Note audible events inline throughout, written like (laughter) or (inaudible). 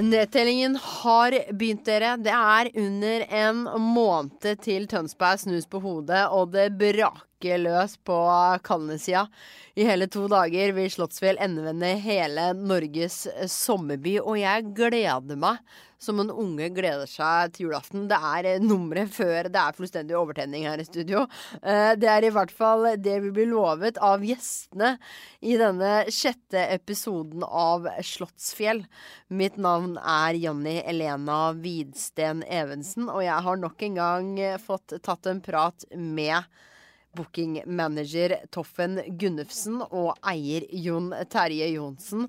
Nedtellingen har begynt, dere. Det er under en måned til Tønsberg snus på hodet, og det braker løs på Kalnesida. I hele to dager vil Slottsfjell endevende hele Norges sommerby, og jeg gleder meg som en unge gleder seg til julaften. Det er eh, nummeret før det er fullstendig overtenning her i studio. Eh, det er i hvert fall det vi blir lovet av gjestene i denne sjette episoden av Slottsfjell. Mitt navn er Janni Elena Widsten Evensen, og jeg har nok en gang fått tatt en prat med bookingmanager Toffen Gunnufsen og eier Jon Terje Johnsen.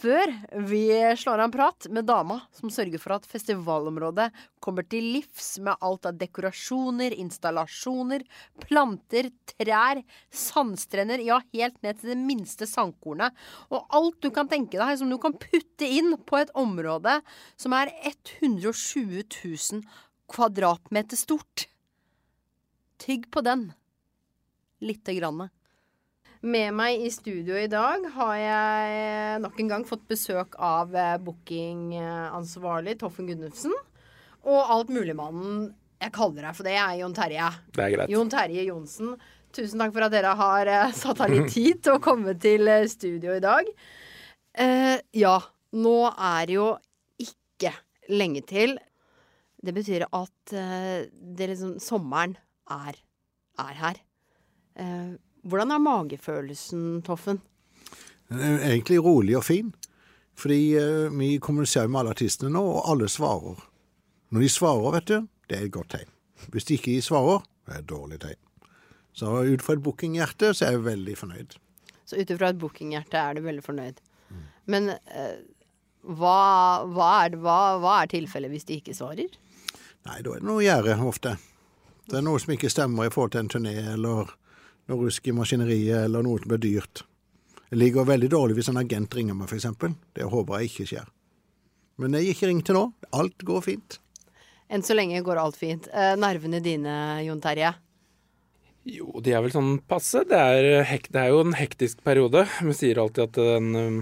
Før vi slår en prat med dama som sørger for at festivalområdet kommer til livs med alt av dekorasjoner, installasjoner, planter, trær, sandstrender, ja, helt ned til det minste sandkornet. Og alt du kan tenke deg som du kan putte inn på et område som er 120 000 kvadratmeter stort. Tygg på den lite grann. Med meg i studio i dag har jeg nok en gang fått besøk av eh, bookingansvarlig Toffen Gunnufsen. Og altmuligmannen jeg kaller deg for det, er Jon Terje. Det er greit. Jon Terje Johnsen. Tusen takk for at dere har uh, satt av litt tid til å komme til uh, studio i dag. Eh, ja, nå er det jo ikke lenge til. Det betyr at det liksom Sommeren er, er her. Eh, hvordan er magefølelsen, Toffen? Den er egentlig rolig og fin. Fordi eh, vi kommuniserer med alle artistene nå, og alle svarer. Når de svarer, vet du, det er et godt tegn. Hvis de ikke svarer, det er et dårlig tegn. Så ut fra et bookinghjerte så er jeg veldig fornøyd. Så ut fra et bookinghjerte er du veldig fornøyd. Mm. Men eh, hva, hva, er, hva, hva er tilfellet hvis de ikke svarer? Nei, da er det noe å gjøre ofte. Det er noe som ikke stemmer i forhold til en turné, eller noe rusk i maskineriet eller noe som blir dyrt. Det ligger veldig dårlig hvis en agent ringer meg, f.eks. Det håper jeg ikke skjer. Men jeg ikke ringt til nå. Alt går fint. Enn så lenge går alt fint. Eh, nervene dine, Jon Terje? Jo, de er vel sånn passe. Det er, det er jo en hektisk periode. Vi sier alltid at den um,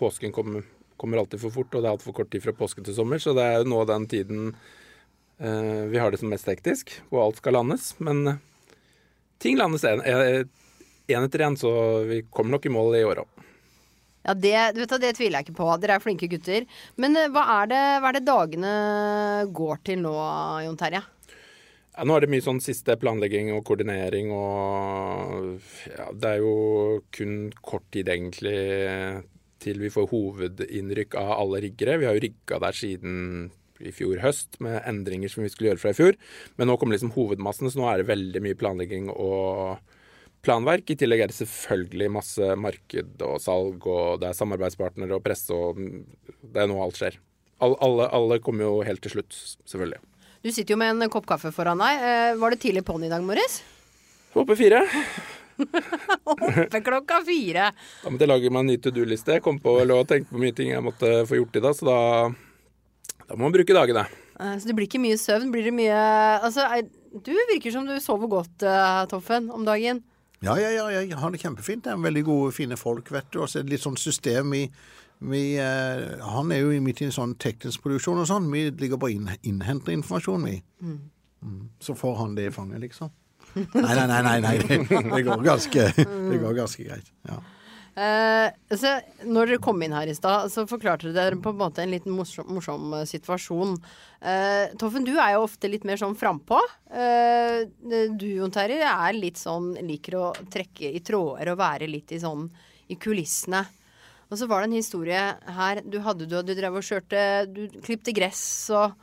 påsken kommer, kommer, alltid for fort, og det er altfor kort tid fra påske til sommer. Så det er jo nå den tiden vi har det som mest hektisk, hvor alt skal landes. Men ting landes én etter én, så vi kommer nok i mål i år òg. Ja, det, vet du, det, tviler jeg ikke på. Dere er flinke gutter. Men eh, hva er, det, hva er det dagene går til nå, Jon Terje? Ja, nå er det mye sånn siste planlegging og koordinering og ja, Det er jo kun kort tid egentlig til vi får hovedinnrykk av alle riggere. Vi har jo rigga der siden i fjor høst med endringer som vi skulle gjøre fra i fjor. Men nå kommer liksom hovedmassen, så nå er det veldig mye planlegging og planverk. I tillegg er det selvfølgelig masse marked og salg, og det er samarbeidspartnere og presse, og det er nå alt skjer. Alle, alle, alle kommer jo helt til slutt, selvfølgelig. Du sitter jo med en kopp kaffe foran deg. Eh, var det tidlig på'n i dag morges? Oppe fire. (laughs) Oppe klokka fire. Da måtte jeg lage meg en ny to do-liste. Jeg kom på å tenke på mye ting jeg måtte få gjort i dag, så da da må man bruke dagene. Eh, så det blir ikke mye søvn? Blir det mye Altså, du virker som du sover godt, eh, Toffen, om dagen. Ja, ja, ja, jeg har det kjempefint. Det er veldig gode, fine folk, vet du. Og så er det litt sånn system i vi, eh, Han er jo midt i en sånn teknisk produksjon og sånn. Vi ligger bare inn, innhenter informasjon, vi. Mm. Mm. Så får han det i fanget, liksom. Nei, nei, nei, nei, nei. Det, det, går ganske, det går ganske greit. ja. Uh, så når dere kom inn her i stad, så forklarte dere på en måte en liten morsom, morsom uh, situasjon. Uh, Toffen, du er jo ofte litt mer sånn frampå. du, Jon Terje, er litt sånn liker å trekke i tråder og være litt i sånn i kulissene. Og så var det en historie her. Du hadde du, du drev og kjørte Du klipte gress og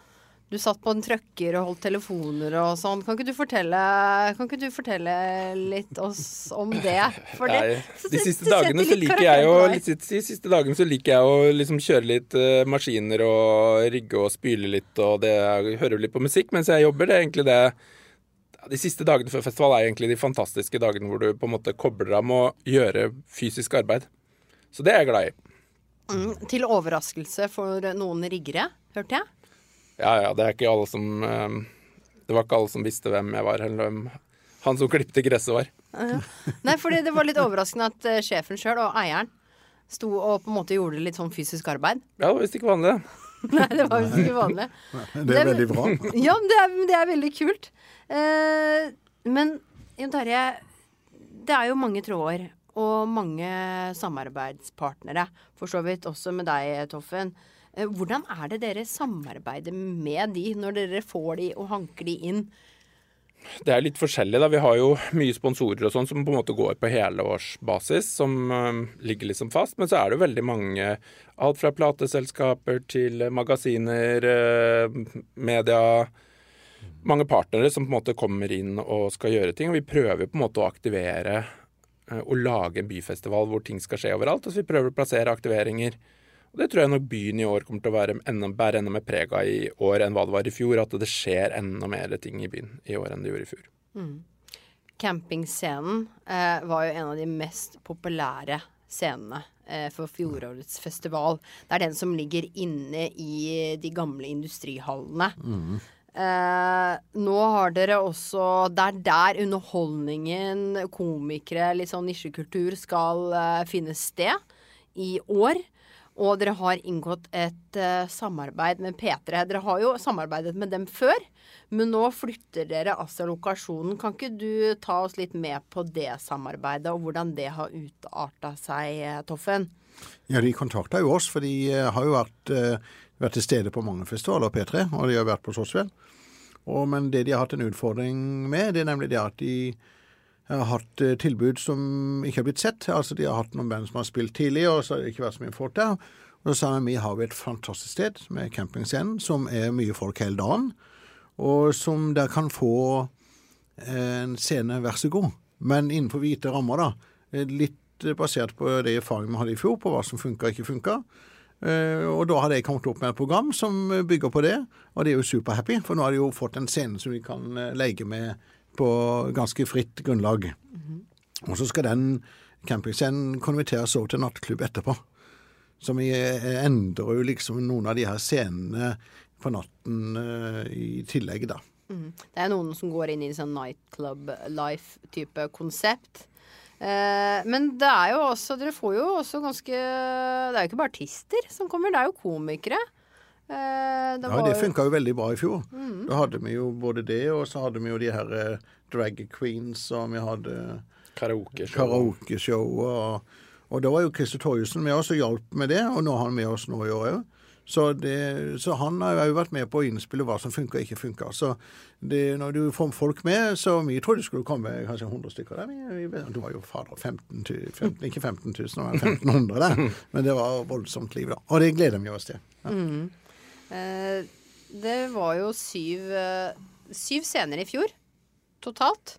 du satt på en trøkker og holdt telefoner og sånn. Kan ikke du fortelle, kan ikke du fortelle litt oss om det? For det, Nei, de siste dagene så liker jeg jo de siste dagene så liker jeg å liksom kjøre litt uh, maskiner og rigge og spyle litt, og det hører litt på musikk mens jeg jobber. Det er egentlig det De siste dagene før festival er egentlig de fantastiske dagene hvor du på en måte kobler av med å gjøre fysisk arbeid. Så det er jeg glad i. Mm, til overraskelse for noen riggere, hørte jeg? Ja, ja, det er ikke alle som eh, Det var ikke alle som visste hvem jeg var, eller hvem han som klipte gresset var. Nei, fordi det var litt overraskende at eh, sjefen sjøl og eieren sto og på en måte gjorde litt sånn fysisk arbeid. Ja, det var visst ikke vanlig, det. (laughs) Nei, det var visst ikke vanlig. Det er veldig bra. (laughs) Ja, men det er, det er veldig kult. Eh, men Jon Terje, det er jo mange tråder og mange samarbeidspartnere. For så vidt også med deg, Toffen. Eh, hvordan er det dere samarbeider med de, når dere får de og hanker de inn? Det er litt forskjellig. da. Vi har jo mye sponsorer og sånn som på en måte går på helårsbasis, som uh, ligger liksom fast. Men så er det jo veldig mange, alt fra plateselskaper til magasiner, uh, media Mange partnere som på en måte kommer inn og skal gjøre ting. Og vi prøver på en måte å aktivere uh, og lage en byfestival hvor ting skal skje overalt. Altså vi prøver å plassere aktiveringer. Og Det tror jeg nok byen i år kommer til å være enda, bære enda mer preg av i år enn hva det var i fjor. At det skjer enda mer ting i byen i år enn det gjorde i fjor. Mm. Campingscenen eh, var jo en av de mest populære scenene eh, for fjorårets festival. Det er den som ligger inne i de gamle industrihallene. Mm. Eh, nå har dere også Det er der underholdningen, komikere, litt sånn nisjekultur skal eh, finne sted i år. Og dere har inngått et uh, samarbeid med P3. Dere har jo samarbeidet med dem før, men nå flytter dere altså lokasjonen. Kan ikke du ta oss litt med på det samarbeidet, og hvordan det har utarta seg, eh, Toffen? Ja, de kontakta jo oss, for de uh, har jo vært, uh, vært, til stede på mange festivaler, P3, og de har vært på Slottsfjell. Men det de har hatt en utfordring med, det er nemlig det at de jeg har hatt eh, tilbud som ikke har blitt sett. Altså, De har hatt noen band som har spilt tidlig, og så har det ikke vært så mye folk der. Og så sa vi vi har et fantastisk sted med campingscenen, som er mye folk hele dagen, og som der kan få eh, en scene, vær så god, men innenfor hvite rammer, da. Eh, litt basert på det erfaringene vi hadde i fjor, på hva som funka og ikke funka. Og da hadde jeg kommet opp med et program som bygger på det, og det er jo superhappy, for nå har de jo fått en scene som vi kan leke med på ganske fritt grunnlag. Mm -hmm. Og så skal den campingscenen konverteres over til nattklubb etterpå. Så vi endrer jo liksom noen av de her scenene på natten uh, i tillegg, da. Mm. Det er noen som går inn i sånn nightclub life-type konsept. Eh, men det er jo også Dere får jo også ganske Det er jo ikke bare artister som kommer, det er jo komikere. Eh, det ja, det funka jo veldig bra i fjor. Mm. Da hadde vi jo både det, og så hadde vi jo de her eh, drag queens, og vi hadde karaokeshow. Karaokeshow og, og da var jo Christer Torjussen med oss og hjalp med det, og nå har han med oss nå i år òg. Så, så, han har jo vært med på å innspille hva som funker og ikke funker. Så det, når du får folk med, så vi trodde det skulle komme kanskje 100 stykker der. Vi, vi, det var jo fader 15 000, 15, ikke 15 000, det var 1500 der. (laughs) Men det var voldsomt liv, da. Og det gleder vi oss til. Ja. Mm. Eh, det var jo syv, eh, syv scener i fjor totalt.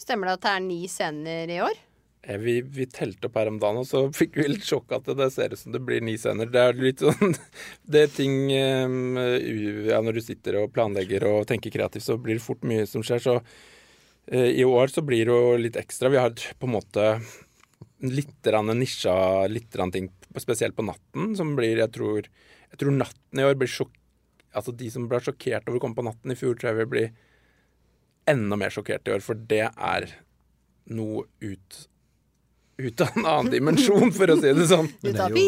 Stemmer det at det er ni scener i år? Eh, vi, vi telte opp her om dagen, og så (laughs) fikk vi litt sjokk at det ser ut som det blir ni scener. Det er litt sånn (laughs) Det er ting ja, Når du sitter og planlegger og tenker kreativt, så blir det fort mye som skjer. Så i år så blir det jo litt ekstra. Vi har på en måte litt nisja litt ting, spesielt på natten, som blir, jeg tror jeg tror natten i år blir sjokk... Altså de som ble sjokkert over å komme på natten i fjor, tror jeg vil bli enda mer sjokkert i år, for det er noe ut ut av en annen dimensjon, for å si det sånn. Av jo,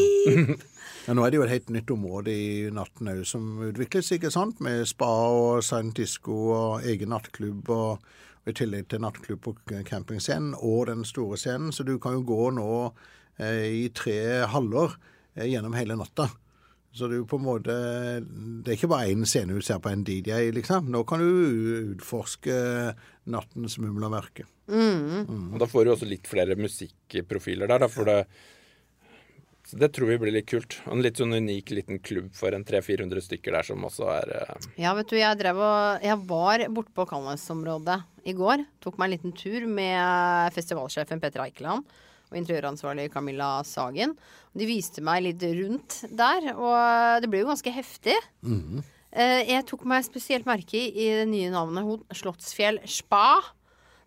ja, (laughs) nå er det jo et helt nytt område i natten òg som utvikles, ikke sant? Med spa og silent disco og egen nattklubb. og, og i tillegg til nattklubb på campingscenen og den store scenen. Så du kan jo gå nå eh, i tre haller eh, gjennom hele natta. Så det er jo på en måte Det er ikke bare én scene du ser på en DJ, liksom. Nå kan du utforske nattens mumlerverke. Mm. Mm. Og da får du også litt flere musikkprofiler der, da, for det så det tror vi blir litt kult. En litt sånn unik liten klubb for en 300-400 stykker der som også er uh... Ja, vet du, jeg drev og Jeg var borte på Kalnes-området i går. Tok meg en liten tur med festivalsjefen Petter Eikeland og interiøransvarlig Camilla Sagen. De viste meg litt rundt der, og det ble jo ganske heftig. Mm. Jeg tok meg spesielt merke i, det nye navnet Slottsfjell spa.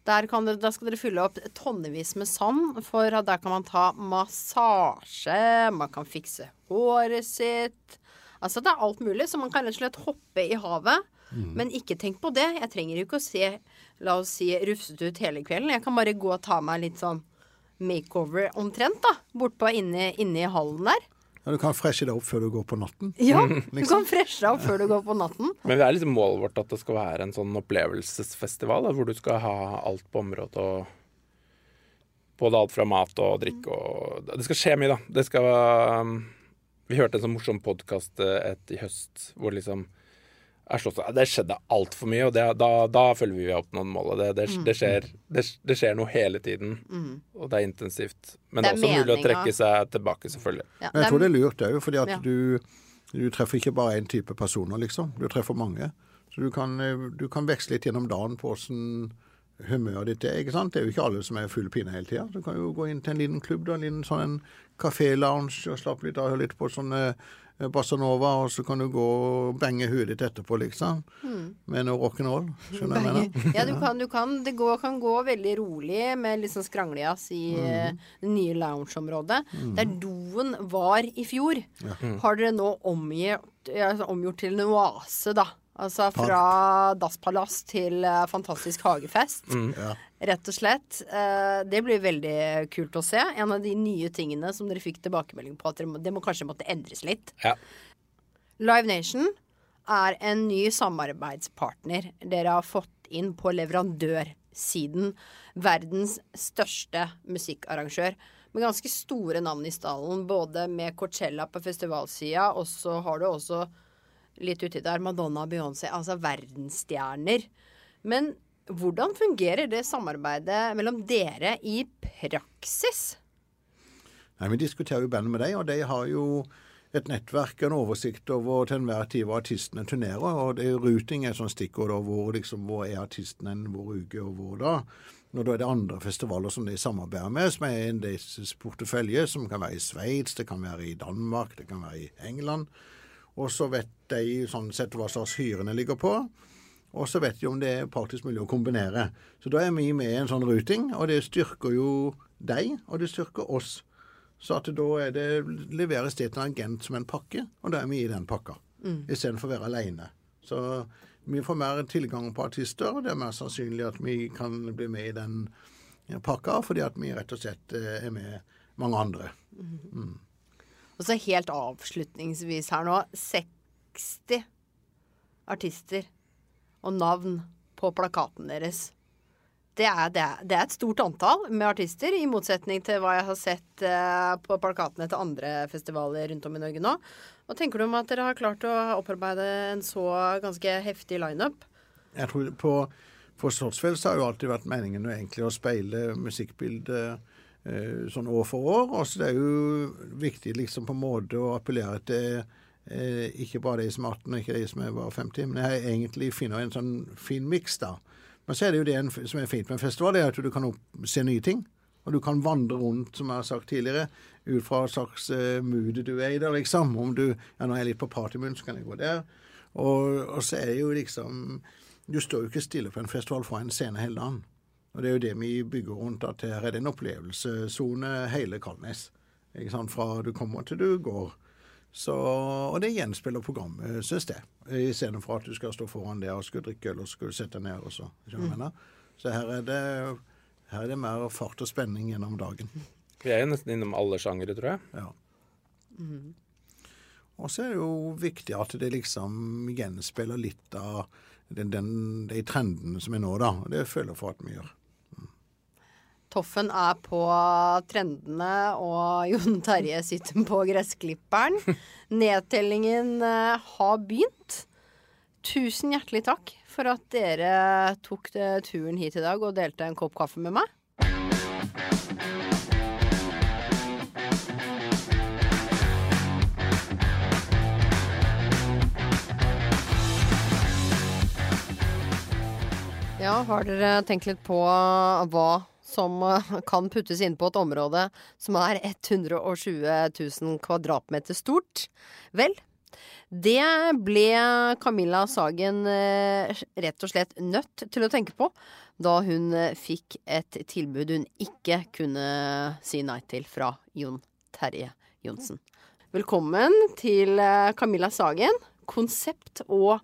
Der, dere, der, skal dere fylle opp tonnevis med sand, for der kan man ta massasje, man kan fikse håret sitt. Altså det er alt mulig, så man kan rett og slett hoppe i havet. Men ikke tenk på det. Jeg trenger jo ikke å se, la oss si, rufsete ut hele kvelden. Jeg kan bare gå og ta meg litt sånn makeover omtrent, da. Bortpå inne i hallen der. Ja, du kan freshe deg opp før du går på natten. (laughs) Ja, du kan freshe deg opp før du går på natten. (laughs) Men det er liksom målet vårt at det skal være en sånn opplevelsesfestival, da, hvor du skal ha alt på området og Både alt fra mat og drikke og Det skal skje mye, da. Det skal um, Vi hørte en sånn morsom podkast i høst hvor liksom det skjedde altfor mye, og det, da, da følger vi opp noen mål. Det, det, det, skjer, det, skjer noe hele tiden, og det er intensivt. Men det er, også mulig å trekke seg tilbake, selvfølgelig. Ja, Men jeg tror det er lurt òg, fordi at Ja. du, du treffer ikke bare én type personer, liksom. Du treffer mange. Så du kan, eh, du kan veksle litt gjennom dagen på åssen humøret ditt er. ikke sant? Det er jo ikke alle som er full pinne hele tida. Du kan jo gå inn til en liten klubb, da, en liten sånn kafé-lounge og slappe litt av, og høre litt på sånn eh, Bossa Nova, og så kan du gå og benge huet ditt etterpå, liksom. Med noe rock'n'roll. Skjønner du hva jeg mener? Ja, du (laughs) kan, du kan, det går, kan gå veldig rolig med litt sånn skranglejazz i mm. det nye loungeområdet. Der doen var i fjor, har dere nå omgjort, ja, altså omgjort til en oase, da. Altså fra dasspalass til eh, fantastisk hagefest. Ja. Rett og slett. Eh, det blir veldig kult å se. En av de nye tingene som dere fikk tilbakemelding på at dere må, det må kanskje måtte endres litt. Ja. Live Nation er en ny samarbeidspartner dere har fått inn på leverandørsiden. Verdens største musikkarrangør. Med ganske store navn i stallen, både med Coachella på festivalsida, og så har du også litt uti der Madonna og Beyoncé. Altså verdensstjerner. Men hvordan fungerer det samarbeidet mellom dere i praksis? Nei, Vi diskuterer jo bandet med dem, og de har jo et nettverk en oversikt over til enhver tid hvor artistene turnerer. og det jo Ruting er et sånt stikkord hvor, liksom, hvor er artisten en hvor uke og hvor da. Og da er det andre festivaler som de samarbeider med, som er en deres portefølje, som kan være i Sveits, det kan være i Danmark, det kan være i England. Og så vet de sånn sett hva slags hyrene ligger på. Og så vet de om det er praktisk mulig å kombinere. Så da er vi med i en sånn ruting, og det styrker jo deg, og det styrker oss. Så at da er det, leveres det til en agent som en pakke, og da er vi i den pakka. Istedenfor å være aleine. Så vi får mer tilgang på artister, og det er mer sannsynlig at vi kan bli med i den pakka, fordi at vi rett og slett eh, er med mange andre. Og så helt avslutningsvis her nå 60 artister og navn på plakaten deres. Det er, det, det er et stort antall med artister, i motsetning til hva jeg har sett eh, på plakatene til andre festivaler rundt om i Norge nå. Hva tenker du om at dere har klart å opparbeide en så ganske heftig lineup? Jeg tror på, For Slottsfjell så har jo alltid vært meningen å speile musikkbildet sånn år for år. Og så det er jo viktig liksom på en måte å appellere til eh, ikke bare de som er 18 og ikke de som er bare 50, men jeg egentlig finner en sånn fin miks, da. Men så er det jo det en, som er fint med en festival, det er at du kan opp, se nye ting. Og du kan vandre rundt, som jeg har sagt tidligere, ut fra hva slags eh, mood du er i der, liksom. Om du Ja, nå er jeg litt på partymunn, så kan jeg gå der. Og, og så er det jo liksom Du står jo ikke stille på en festival fra en scene hele dagen. Og det er jo det vi bygger rundt, at her er det en opplevelsessone hele Kalnes. Ikke sant? Fra du kommer til du går. Så, og det gjenspeiler programmet, synes jeg. Istedenfor at du skal stå foran der og skal drikke øl og skal sette deg ned. og Så skjønner du hva jeg mener? Så her er, det, her er det mer fart og spenning gjennom dagen. Vi er jo nesten innom alle sjangere, tror jeg. Ja. Og så er det jo viktig at det liksom gjenspeiler litt av den, den, de trendene som er nå, da. Og det føler jeg for at vi gjør. Toffen er på trendene, og Jon Terje sitter på gressklipperen. (laughs) Nedtellingen eh, har begynt. Tusen hjertelig takk for at dere tok turen hit i dag og delte en kopp kaffe med meg. Ja, har dere tenkt litt på hva som eh, kan puttes inn på et område som er 120 000 kvadratmeter stort? Vel, det ble Camilla Sagen eh, rett og slett nødt til å tenke på da hun eh, fikk et tilbud hun ikke kunne si nei til fra Jon Terje Johnsen. Velkommen til Camilla Sagen. Konsept og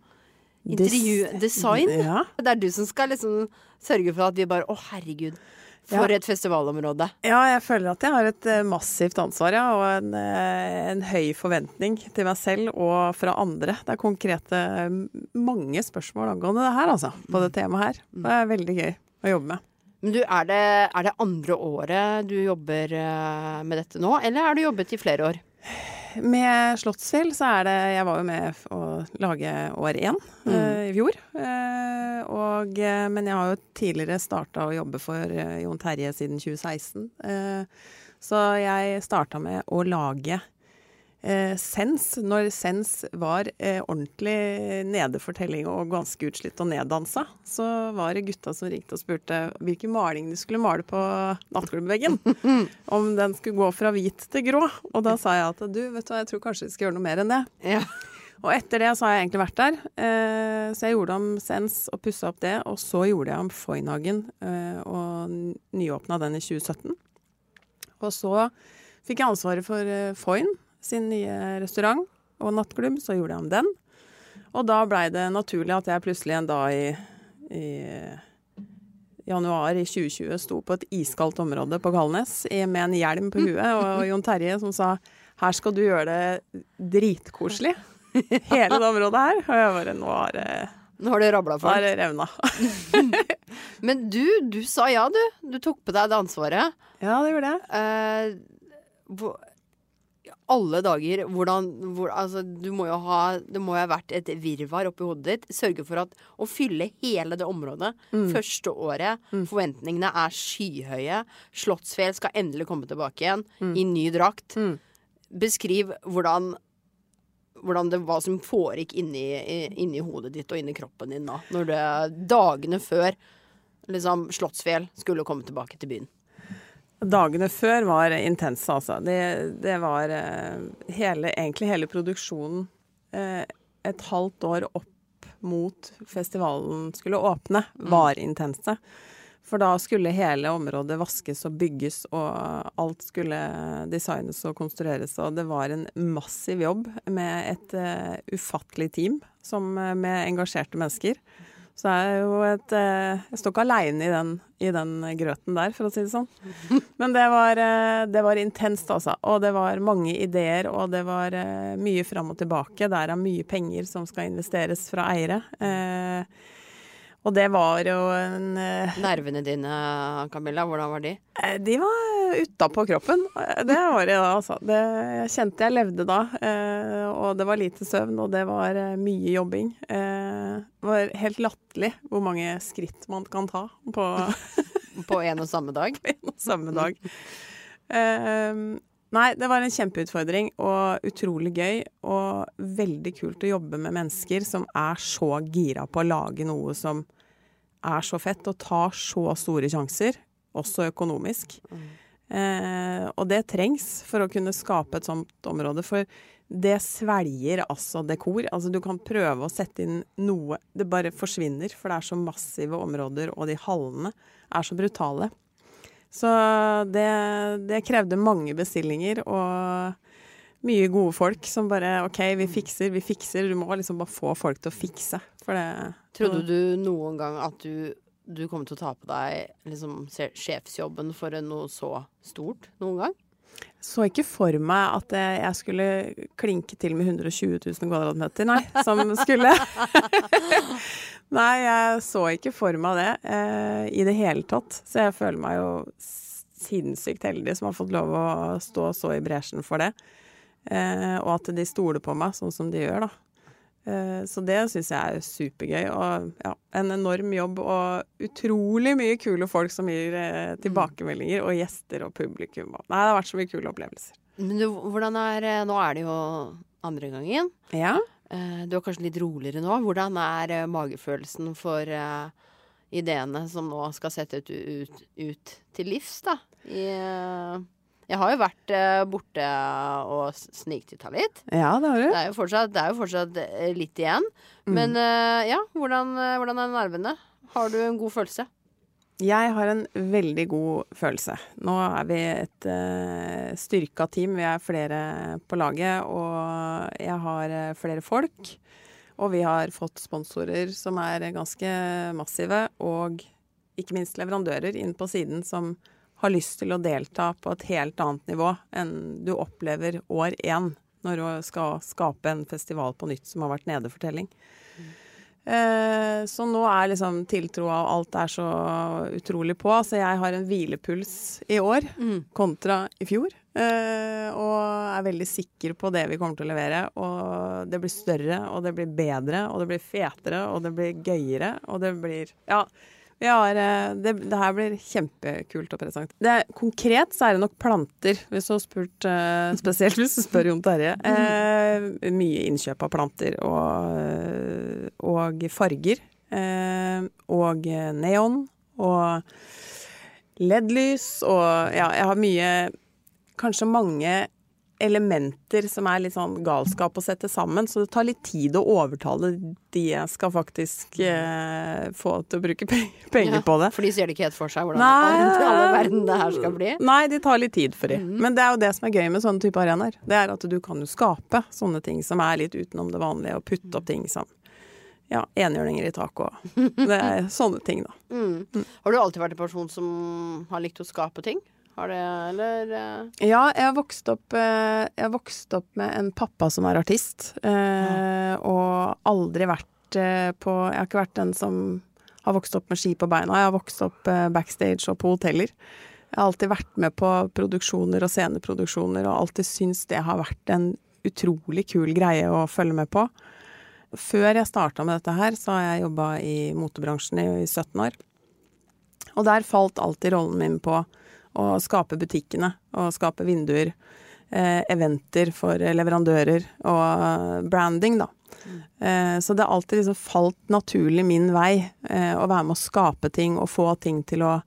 intervjudesign. Ja. Det er du som skal liksom sørge for at vi bare Å, herregud. For Ja. et festivalområde. ja, jeg føler at jeg har et eh, massivt ansvar, ja, og en, eh, en høy forventning til meg selv og fra andre. Det er konkrete mange spørsmål angående det her, altså. På det temaet her. Det er veldig gøy å jobbe med. Men du, er det, er det andre året du jobber eh, med dette nå, eller har du jobbet i flere år? Med Slottsfjell så er det Jeg var jo med å lage år én eh, i fjor. Uh, og, eh, men jeg har jo tidligere starta å jobbe for Jon Terje siden 2016. Eh, så jeg starta med å lage eh, Sens, når Sens var eh, ordentlig nedefortelling og ganske utslitt og neddansa, så var det gutta som ringte og spurte hvilken maling de skulle male på nattklubbveggen. (laughs) om den skulle gå fra hvit til grå. Og da sa jeg at du, vet du hva, jeg tror kanskje vi skal gjøre noe mer enn det. Ja. Og etter det så har jeg egentlig vært der. Eh, så jeg gjorde om Sens og pussa opp det. Og så gjorde jeg om Foynhagen eh, og nyåpna den i 2017. Og så fikk jeg ansvaret for eh, Foyn sin nye restaurant og nattklubb. Så gjorde jeg om den. Og da blei det naturlig at jeg plutselig en dag i, i januar i 2020 sto på et iskaldt område på Kalnes med en hjelm på huet, og Jon Terje som sa her skal du gjøre det dritkoselig. Hele det området her. Og jeg bare nå har det, Nå har det rabla nå for har det revna. (laughs) Men du, du sa ja, du. Du tok på deg det ansvaret. Ja, det gjorde jeg. Eh, alle dager, hvordan hvor, Altså, du må jo ha Det må jo ha vært et virvar oppi hodet ditt. Sørge for at å fylle hele det området første året. Forventningene er skyhøye. Slottsfjell skal endelig komme tilbake igjen i ny drakt. Mm. Beskriv hvordan hvordan det, hva som foregikk inni, inni hodet ditt og inni kroppen din da. Når det dagene før liksom, Slottsfjell skulle komme tilbake til byen. Dagene før var intense, altså. Det, det var eh, hele, egentlig hele produksjonen eh, et halvt år opp mot festivalen skulle åpne, var intense. For da skulle hele området vaskes og bygges, og alt skulle designes og konstrueres. Og det var en massiv jobb med et eh, ufattelig team som, med engasjerte mennesker. Så jeg er jo et eh, Jeg står ikke aleine i, den- i den grøten der, for å si det sånn. (laughs) Men det var, eh, det var intenst, altså. Og det var mange ideer, og det var eh, mye fram og tilbake. Det er mye penger som skal investeres fra eiere. Eh, og det var jo en eh, Nervene dine, Camilla, hvordan var de? Eh, De var utapå kroppen. Eh, Det var det da, altså. Det, jeg kjente jeg levde da. Og det var lite søvn, og det var mye jobbing. Det var helt latterlig hvor mange skritt man kan ta på (laughs) På en og samme dag? (laughs) på en og samme dag. Nei, det var en kjempeutfordring og utrolig gøy. Og veldig kult å jobbe med mennesker som er så gira på å lage noe som er så fett, og tar så store sjanser, også økonomisk. Eh, og det trengs for å kunne skape et sånt område. For det svelger altså dekor. Altså du kan prøve å sette inn noe Det bare forsvinner, for det er så massive områder, og de hallene er så brutale. Så det, det krevde mange bestillinger og mye gode folk som bare OK, vi fikser, vi fikser. Du må liksom bare få folk til å fikse. For det Trodde du noen gang at du, du kom til å ta på deg liksom, sjefsjobben for noe så stort noen gang? Så ikke for meg at jeg skulle klinke til med 120 000 kvadratmeter, nei, som skulle. (laughs) nei, jeg så ikke for meg det eh, i det hele tatt. Så jeg føler meg jo sinnssykt heldig som har fått lov å stå så i bresjen for det. Eh, og at de stoler på meg sånn som de gjør, da. Eh, så det syns jeg er supergøy. Og ja, en enorm jobb og utrolig mye kule folk som gir eh, tilbakemeldinger, og gjester og publikum. Nei, det har vært så mye kule opplevelser. Men du, hvordan er eh, Nå er det jo andre gangen. Ja. Du er kanskje litt roligere nå. Hvordan er magefølelsen for ideene som nå skal sette ut, ut, ut til livs, da? I, jeg har jo vært eh, borte og sniktitta litt. ja, det har du. Det er jo fortsatt, det er jo fortsatt eh, litt igjen. Mm. Men eh, ja, hvordan, hvordan er nervene? Har du en god følelse? Jeg har en veldig god følelse. Nå er vi et uh, styrka team. Vi er flere på laget, og jeg har flere folk. Og vi har fått sponsorer som er ganske massive, og ikke minst leverandører inn på siden som har lyst til å delta på et helt annet nivå enn du opplever år én når du skal skape en festival på nytt som har vært nedefortelling. Mm. Eh, så nå er liksom tiltroa og alt er så utrolig på. Så jeg har en hvilepuls i år mm. kontra i fjor. Eh, og er veldig sikker på det vi kommer til å levere. Og det blir større, og det blir bedre, og det blir fetere, og det blir gøyere, og det blir Ja. Har, eh, det, det, her blir kjempekult å presentere. Konkret så er det nok planter, hvis du har spurt uh, spesielt hvis du spør Jon Terje. Eh, mye innkjøp av planter og, og farger. Eh, og neon og LED-lys og ja, jeg har mye Kanskje mange elementer som er litt sånn galskap å sette sammen, så det tar litt tid å overtale de jeg skal faktisk eh, få til å bruke (laughs) penger ja, på det. For de ser det ikke helt for seg hvordan nei, alle (laughs) verden det her skal bli? Nei, de tar litt tid for de. Mm. Men det er jo det som er gøy med sånne type arenaer. Det er at du kan jo skape sånne ting som er litt utenom det vanlige, og putte opp ting som ja, enhjørninger i taket og (laughs) Det er sånne ting, da. Mm. Mm. Har du alltid vært en person som har likt å skape ting? Har det, eller? Eh? Ja, jeg har vokst opp, eh, har vokst opp med en pappa som er artist, Ja. og aldri vært på Jeg har ikke vært den som har vokst opp med ski på beina. Jeg har vokst opp backstage og på hoteller. Jeg har alltid vært med på produksjoner og sceneproduksjoner, og alltid syntes det har vært en utrolig kul greie å følge med på. Før jeg starta med dette her, så har jeg jobba i motebransjen i, i 17 år. Og der falt alltid rollen min på å skape butikkene og skape vinduer. Eh, eventer for leverandører og branding, da. Eh, så det har alltid liksom falt naturlig min vei eh, å være med å skape ting og få ting til å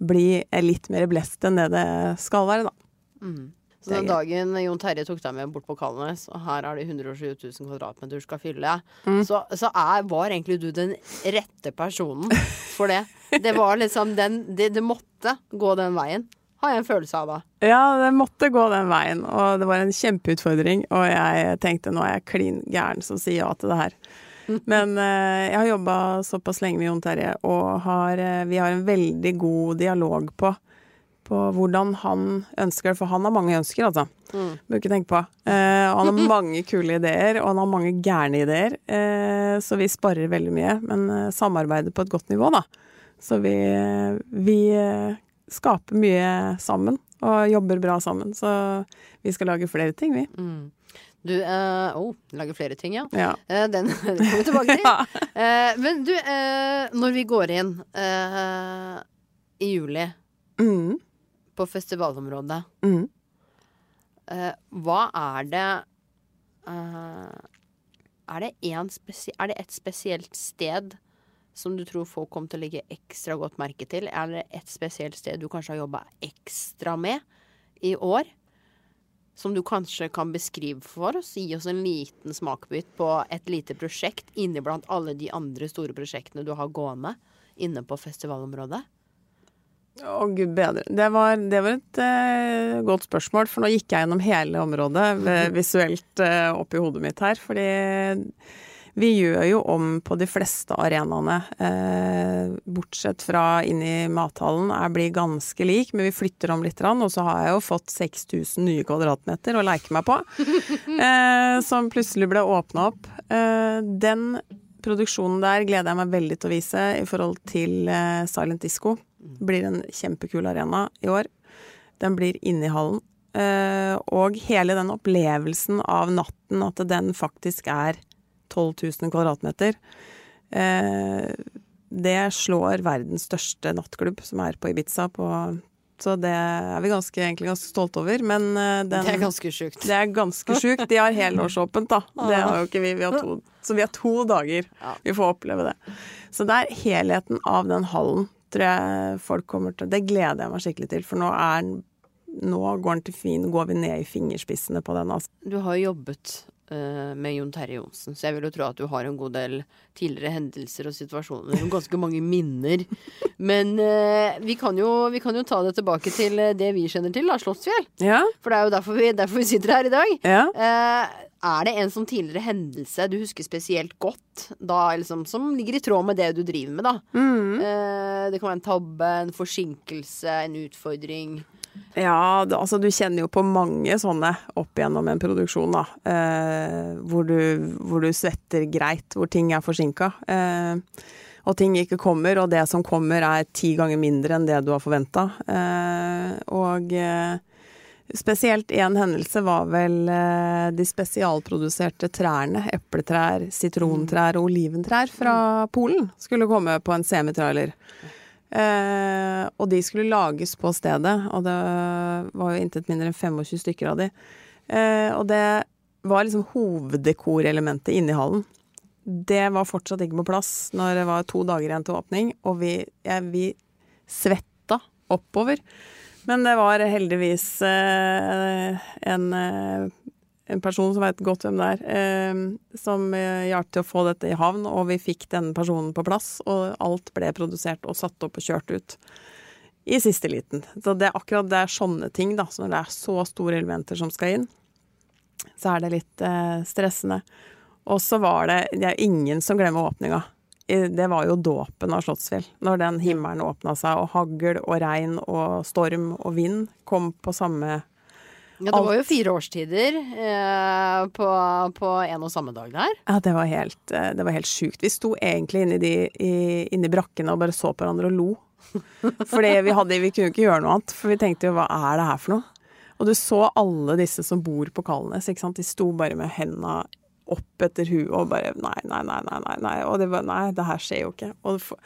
bli litt mer blest enn det det skal være, da. Mm. Så den dagen Jon Terje tok deg med bort på Kalnes, og her er det 120 000 kvadratmeter du skal fylle, mm. så, så er, var egentlig du den rette personen for det. Det var liksom den Det, det måtte gå den veien har jeg en følelse av da. Ja, det måtte gå den veien, og det var en kjempeutfordring. Og jeg tenkte nå er jeg klin gæren som sier ja til det her. Men uh, jeg har jobba såpass lenge med Jon Terje, og har, uh, vi har en veldig god dialog på på hvordan han ønsker det, for han har mange ønsker, altså. Mm. Bør ikke tenke på. Eh, han har (laughs) mange kule ideer, og han har mange gærne ideer. Eh, så vi sparer veldig mye, men eh, samarbeider på et godt nivå, da. Så vi, vi eh, skaper mye sammen, og jobber bra sammen. Så vi skal lage flere ting, vi. Mm. Du uh, oh, lager flere ting, ja. ja. Uh, den (laughs) kommer vi tilbake til. (laughs) ja. uh, men du, når vi går inn i juli mm på festivalområdet. Mm. Uh, hva er det uh, er, det er det et spesielt sted som du tror folk kommer til å legge ekstra godt merke til? Er det et spesielt sted du kanskje har jobba ekstra med i år? Som du kanskje kan beskrive for oss? Gi oss en liten smakebit på et lite prosjekt inni blant alle de andre store prosjektene du har gående inne på festivalområdet? Å, gud bedre. Det var, det var et uh, godt spørsmål, for nå gikk jeg gjennom hele området visuelt uh, oppi hodet mitt her. Fordi vi gjør jo om på de fleste arenaene, uh, bortsett fra inn i mathallen, Jeg blir ganske lik, men vi flytter om litt. Og så har jeg jo fått 6000 nye kvadratmeter å leke meg på, (laughs) som plutselig ble åpna opp. den produksjonen der gleder jeg meg veldig til å vise i forhold til Silent Disco. Det blir en kjempekul arena i år. Den blir inne i hallen. Uh, og hele den opplevelsen av natten, at den faktisk er 12 000 kvadratmeter, uh, det slår verdens største nattklubb, som er på Ibiza. På, så det er vi ganske, egentlig ganske stolte over. Men uh, den, Det er ganske sjukt. Det er ganske sjukt. De har helårsåpent, da. (laughs) Det har jo ikke vi. vi har to, så vi har to dager vi får oppleve det. Så det er helheten av den hallen tror jeg folk kommer til Det gleder jeg meg skikkelig til, for nå er nå går den fin, går vi ned i fingerspissene på den. Altså. Du har jobbet eh, med Jon Terje Johnsen. Så jeg vil jo tro at du har en god del tidligere hendelser og situasjoner og ganske mange minner. Men eh, vi, kan jo, vi kan jo ta det tilbake til eh, det vi kjenner til, da, Slottsfjell. Ja. For det er jo derfor vi, derfor vi sitter her i dag. ja. Eh, er det en sånn tidligere hendelse du husker spesielt godt, da, liksom, som ligger i tråd med det du driver med, da? Mm. Eh, det kan være en tabbe, en forsinkelse, en utfordring. Ja, altså du kjenner jo på mange sånne opp gjennom en produksjon, da. Eh, hvor, du, hvor du svetter greit, hvor ting er forsinka. Eh, og ting ikke kommer, og det som kommer er ti ganger mindre enn det du har forventa. Eh, og eh, spesielt én hendelse var vel eh, de spesialproduserte trærne. Epletrær, sitrontrær og oliventrær fra Polen skulle komme på en semitrailer. Eh, og de skulle lages på stedet, og det var jo intet mindre enn 25 stykker av de. Eh, og det var liksom hoveddekorelementet inne i hallen. Det var fortsatt ikke på plass når det var to dager igjen til åpning, og vi, ja, vi svetta oppover. Men det var heldigvis eh, en, eh, en person som veit godt hvem det er, eh, som eh, hjalp til å få dette i havn, og vi fikk denne personen på plass, og alt ble produsert og satt opp og kjørt ut i siste liten. Så det er akkurat det er sånne ting, da, så når det er så store elementer som skal inn, så er det litt eh, stressende. Og så var det Det er ingen som glemmer åpninga. Det var jo dåpen av Slottsfjell. Når den himmelen åpna seg, og hagl og regn og storm og vind kom på samme Ja, det var jo fire årstider eh, på, på en og samme dag der. Ja, det var helt, eh, det var helt sjukt. Vi sto egentlig inni, de, i, inni brakkene og bare så på hverandre og lo. Fordi vi, hadde, vi kunne ikke gjøre noe annet, for vi tenkte jo hva er det her for noe? Og du så alle disse som bor på Kalnes, ikke sant. De sto bare med henda opp etter huet og bare nei, nei, nei, nei, nei. nei. Og det var nei, det her skjer jo ikke. Og det,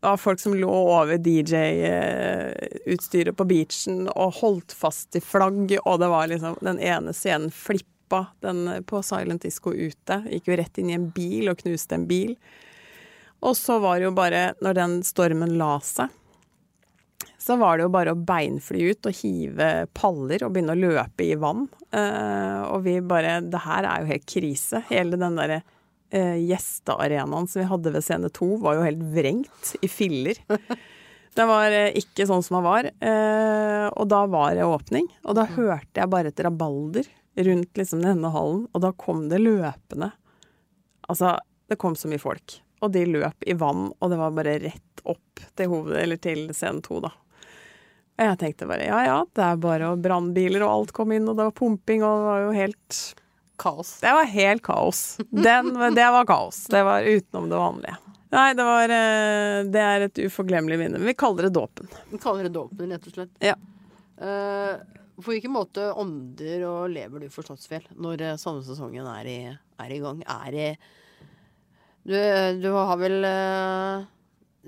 det var folk som lå over DJ-utstyret på beachen og holdt fast i flagg, og det var liksom Den ene scenen flippa den på Silent Disco ute. Gikk jo rett inn i en bil og knuste en bil. Og så var det jo bare, når den stormen la seg, så var det jo bare å beinfly ut og hive paller og begynne å løpe i vann. Eh, og vi bare Det her er jo helt krise. Hele den derre eh, gjestearenaen som vi hadde ved scene to, var jo helt vrengt i filler. Den var eh, ikke sånn som den var. Eh, og da var det åpning. Og da hørte jeg bare et rabalder rundt liksom denne hallen, og da kom det løpende. Altså, det kom så mye folk. Og de løp i vann, og det var bare rett opp til hovedet, eller til scene to, da. Og jeg tenkte bare ja ja, det er bare brannbiler og alt kom inn, og det var pumping, og det var jo helt Kaos. Det var helt kaos. Den, det var kaos. Det var utenom det vanlige. Nei, det var eh, Det er et uforglemmelig minne. Vi kaller det dåpen. Vi kaller det dåpen, rett og slett. Ja. Eh, på hvilken måte ånder og lever du for Slottsfjell når samme sesongen er i, er i gang? Er i du, du har vel eh,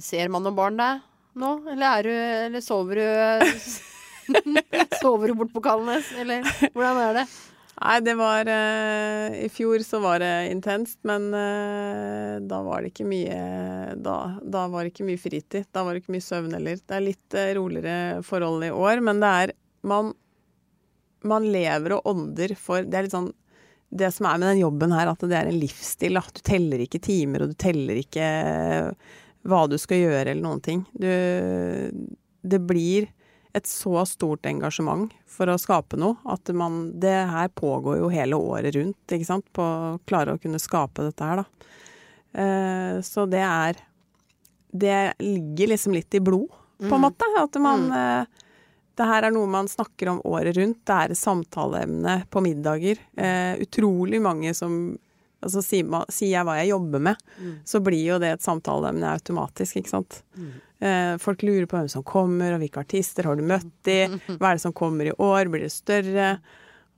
Ser mann og barn deg nå? Eller er du Eller sover du (laughs) Sover du bort på Kalnes, eller hvordan er det? Nei, det var eh, I fjor så var det intenst, men eh, da var det ikke mye da, da var det ikke mye fritid. Da var det ikke mye søvn heller. Det er litt eh, roligere forhold i år, men det er Man, man lever og ånder for Det er litt sånn det som er med den jobben her, at det er en livsstil. At Du teller ikke timer, og du teller ikke hva du skal gjøre, eller noen ting. Du, det blir et så stort engasjement for å skape noe at man Det her pågår jo hele året rundt, ikke sant, på å klare å kunne skape dette her, da. Eh, så det er Det ligger liksom litt i blod, på en måte. At man eh, det her er noe man snakker om året rundt. Det er samtaleemne på middager. Eh, utrolig mange som Altså sier, man, sier jeg hva jeg jobber med, så blir jo det et samtaleemne automatisk, ikke sant. Eh, folk lurer på hvem som kommer, og hvilke artister har du møtt de? Hva er det som kommer i år? Blir det større?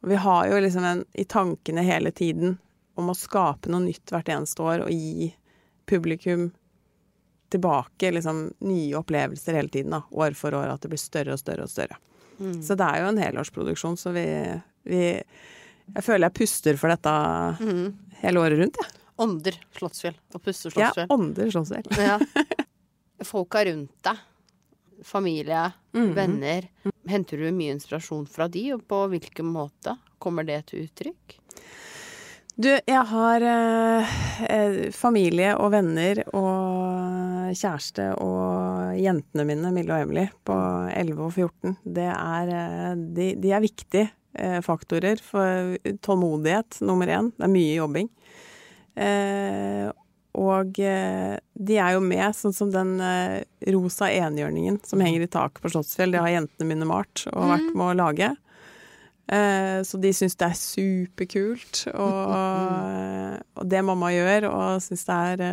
Og vi har jo liksom en i tankene hele tiden om å skape noe nytt hvert eneste år og gi publikum tilbake liksom nye opplevelser hele tiden, da, år for år, at det blir større og større og større. Så det er jo en helårsproduksjon, så vi, vi Jeg føler jeg puster for dette hele året rundt, jeg. Ånder Slottsfjell og puster Slottsfjell. Ja, ånder Slottsfjell. Ja. (laughs) Folka rundt deg, familie, mm. venner. Henter du mye inspirasjon fra de, og på hvilken måte kommer det til uttrykk? Du, jeg har eh, eh, familie og venner og kjæreste og jentene mine, Mille og Emily, på 11 og 14. Det er, eh, de, de er viktige eh, faktorer for tålmodighet, nummer én. Det er mye jobbing. Eh, og eh, de er jo med, sånn som den eh, rosa enhjørningen som henger i taket på Slottsfjell. Det har jentene mine malt og vært med å lage. Eh, så de syns det er superkult, og, (laughs) og det mamma gjør, og syns det er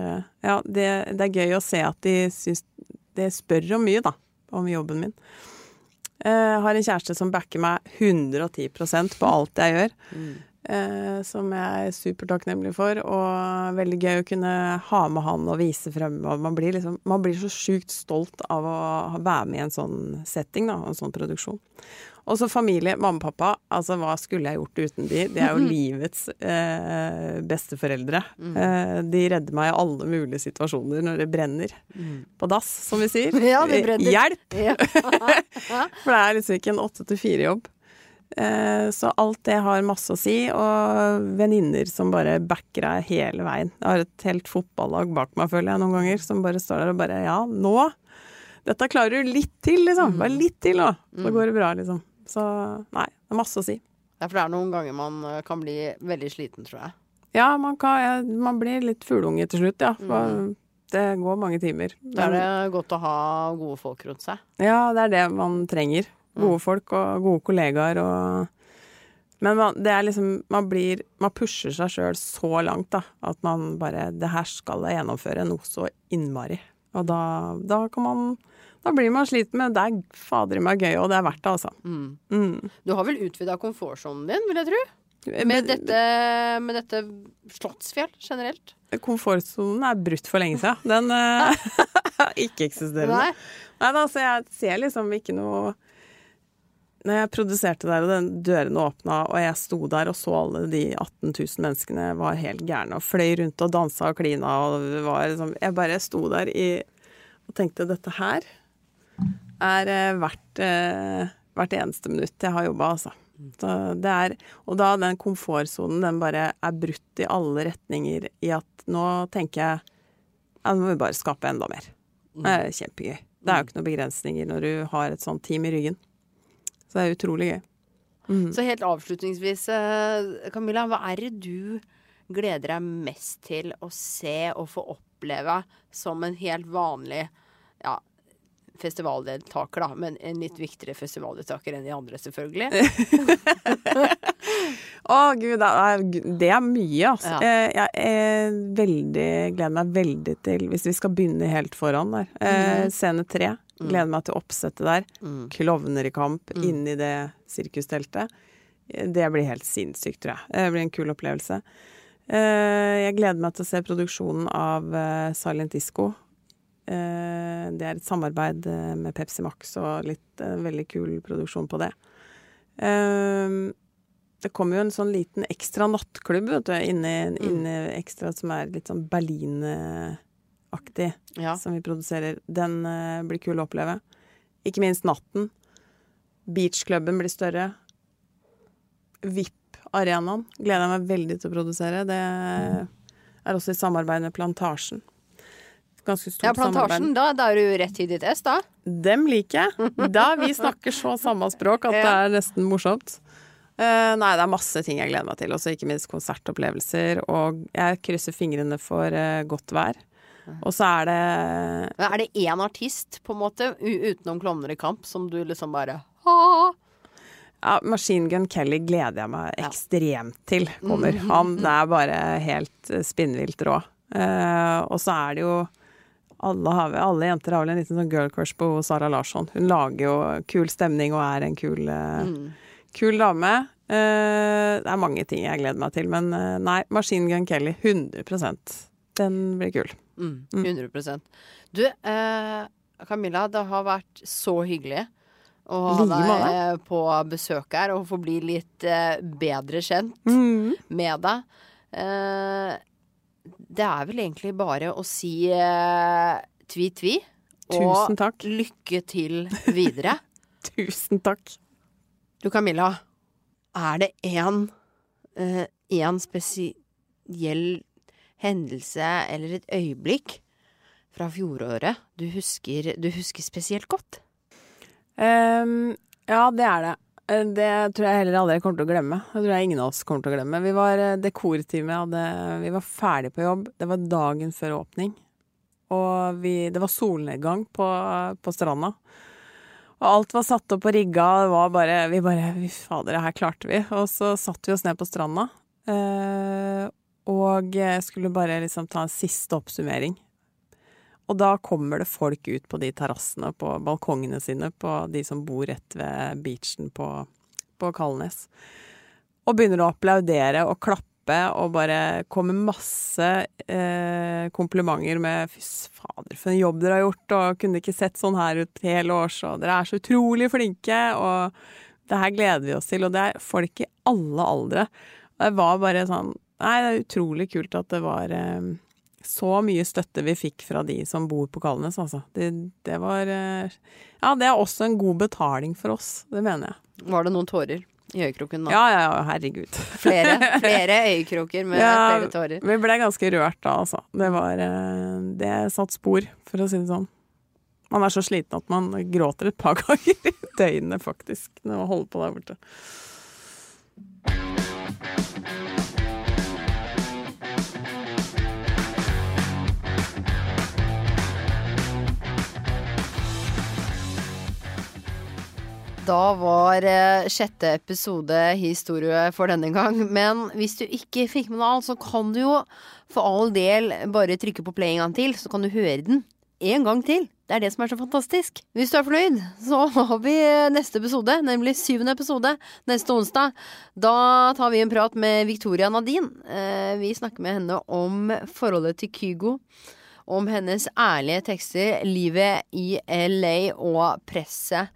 Ja, det, det er gøy å se at de syns Det spør om mye, da, om jobben min. Eh, Jeg har en kjæreste som backer meg 110% på alt jeg gjør. Eh, som jeg er supertakknemlig for, og veldig gøy å kunne ha med han og vise frem. Og man blir, liksom, man blir så sjukt stolt av å være med i en sånn setting, da, en sånn produksjon. Og så familie, mamma og pappa. Altså, hva skulle jeg gjort uten de? De er jo (laughs) livets eh, besteforeldre. Eh, de redder meg i alle mulige situasjoner når det brenner. På dass, som vi sier. (laughs) Ja. Hjelp! Ja. (laughs) For det er liksom ikke en åtte til fire-jobb. Eh, så alt det har masse å si, og venninner som bare backer deg hele veien. Jeg har et helt fotballag bak meg, føler jeg, noen ganger, som bare står der og bare Ja, nå! Dette klarer du litt til, liksom. Bare litt til, nå. Så går det bra, liksom. Så nei, det er masse å si. Ja, for det er noen ganger man eh, kan bli veldig sliten, tror jeg. Ja, man, kan, man blir litt fugleunge til slutt, ja. For Det går mange timer. Da er det godt å ha gode folk rundt seg. Ja, det er det man trenger. Gode folk og gode kollegaer og Men man, det er liksom Man blir Man pusher seg sjøl så langt, da, at man bare Det her skal jeg gjennomføre noe så innmari. Og da, da kan man Da blir man sliten, men det er fader i meg gøy, og det er verdt det, altså. Mm. Du har vel utvida komfortsonen din, vil jeg tro? Med dette, med dette Slottsfjell generelt? Komfortsonen er brutt for lenge siden. Den eh, (laughs) er ikke-eksisterende. Nei. Nei da, så jeg ser liksom ikke noe Når jeg produserte der, og den dørene åpna, og jeg sto der og så alle de 18 000 menneskene var helt gærne og fløy rundt og dansa og klina og var liksom Jeg bare sto der i og tenkte dette her er hvert verdt eh, hvert eneste minutt jeg har jobba, altså. Er, og da den komfortsonen, den bare er brutt i alle retninger i at nå tenker jeg ja, nå må vi bare skape enda mer. Det er kjempegøy. Det er jo ikke noen begrensninger når du har et sånt team i ryggen. Så det er utrolig gøy. Så helt avslutningsvis, eh, Camilla, hva er det du gleder deg mest til å se og få oppleve som en helt vanlig ja, festivaldeltaker, da, men en litt viktigere festivaldeltaker enn de andre, selvfølgelig. (laughs) Å gud, det er, mye, altså. Ja. Eh, Jeg er veldig, gleder meg veldig til, hvis vi skal begynne helt foran der, eh, scene tre. Gleder meg til oppsettet der. Klovner i kamp inni det sirkusteltet. Det blir helt sinnssykt, tror jeg. Det blir en kul opplevelse. Eh, Jeg gleder meg til å se produksjonen av eh, Silent Disco. Eh, Det er et samarbeid eh, med Pepsi Max og litt veldig kul produksjon på det. Eh, Det kommer jo en sånn liten ekstra nattklubb vet du, inne, inne ekstra som er litt sånn Berlin-aktig, Ja. som vi produserer. Den eh, blir kul å oppleve. Ikke minst natten. Beachklubben blir større. VIP-arenaen gleder jeg meg veldig til å produsere. Det er også i samarbeid med Plantasjen. Ganske stort Ja, Plantasjen, samarbeid. da, da er du rett i ditt S, da. Dem liker jeg. Da vi snakker så samme språk at (laughs) det er nesten morsomt. Uh, nei, det er masse ting jeg gleder meg til. Også ikke minst konsertopplevelser. Og jeg krysser fingrene for uh, godt vær. Og så er det Men er det én artist, på en måte, utenom Klovner i kamp, som du liksom bare ha ja, Machine Gun Kelly gleder jeg meg ekstremt til kommer. (laughs) Han er bare helt eh, spinnvilt rå. Uh, og så er det jo alle, har, alle jenter har vel en liten sånn girl crush på Sara Larsson. Hun lager jo kul stemning og er en kul, mm. kul dame. Uh, det er mange ting jeg gleder meg til, men uh, nei, Machine Gun Kelly 100% Den blir kul. Mm, 100% Du, uh, Camilla, det har vært så hyggelig å ha deg eh, på besøk her og få bli litt eh, bedre kjent med deg. Det er vel egentlig bare å si eh, tvi-tvi. Tusen Og takk. lykke til videre. (laughs) Tusen takk. Du Camilla, er det én eh, en spesiell hendelse eller et øyeblikk fra fjoråret du husker, du husker spesielt godt? Um, ja, det er det. Eh, det tror jeg heller aldri kommer til å glemme. Det tror jeg ingen av oss kommer til å glemme. Vi var eh, dekorteamet, vi var ferdig på jobb. Det var dagen før åpning. Og vi, det var solnedgang på, på, stranda. Og alt var satt opp og rigga. Det var bare Vi bare Fy fader, det her klarte vi. Og så satte vi oss ned på stranda. Eh, og skulle bare liksom ta en siste oppsummering. Og da kommer det folk ut på de terrassene, på balkongene sine, på de som bor rett ved beachen på, på Kalnes. Og begynner å applaudere og klappe og bare kommer masse eh, komplimenter med 'fy fader, for en jobb dere har gjort', og 'kunne ikke sett sånn her ut hele års', og 'dere er så utrolig flinke', og 'det her gleder vi oss til'. Og det er folk i alle aldre. Og det var bare sånn Nei, det er utrolig kult at det var eh, så mye støtte vi fikk fra de som bor på Kalnes, altså. Det, det, var eh, Ja, det er også en god betaling for oss, det mener jeg. Var det noen tårer i øyekroken da? Ja, ja, ja, herregud. Flere, (laughs) flere øyekroker med ja, flere tårer? Vi ble ganske rørt da, altså. Det var eh, Det satt spor, for å si det sånn. Man er så sliten at man gråter et par (laughs) ganger i døgnet, faktisk, når man holder på der borte. Da var eh, sjette episode historie for denne gang. Men hvis du ikke fikk med deg alt, så kan du jo for all del bare trykke på play en gang til, så kan du høre den en gang til. Det er det som er så fantastisk. Hvis du er fornøyd, så har vi neste episode, nemlig syvende episode, neste onsdag. Da tar vi en prat med Victoria Nadine. Eh, vi snakker med henne om forholdet til Kygo. Om hennes ærlige tekster, livet i LA og presset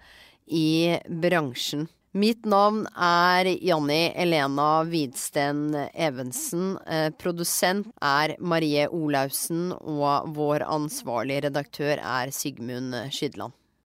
i bransjen. Mitt navn er Janni Elena Hvidsten Evensen. Eh, produsent er Marie Olaussen, og vår ansvarlige redaktør er Sigmund Skydland.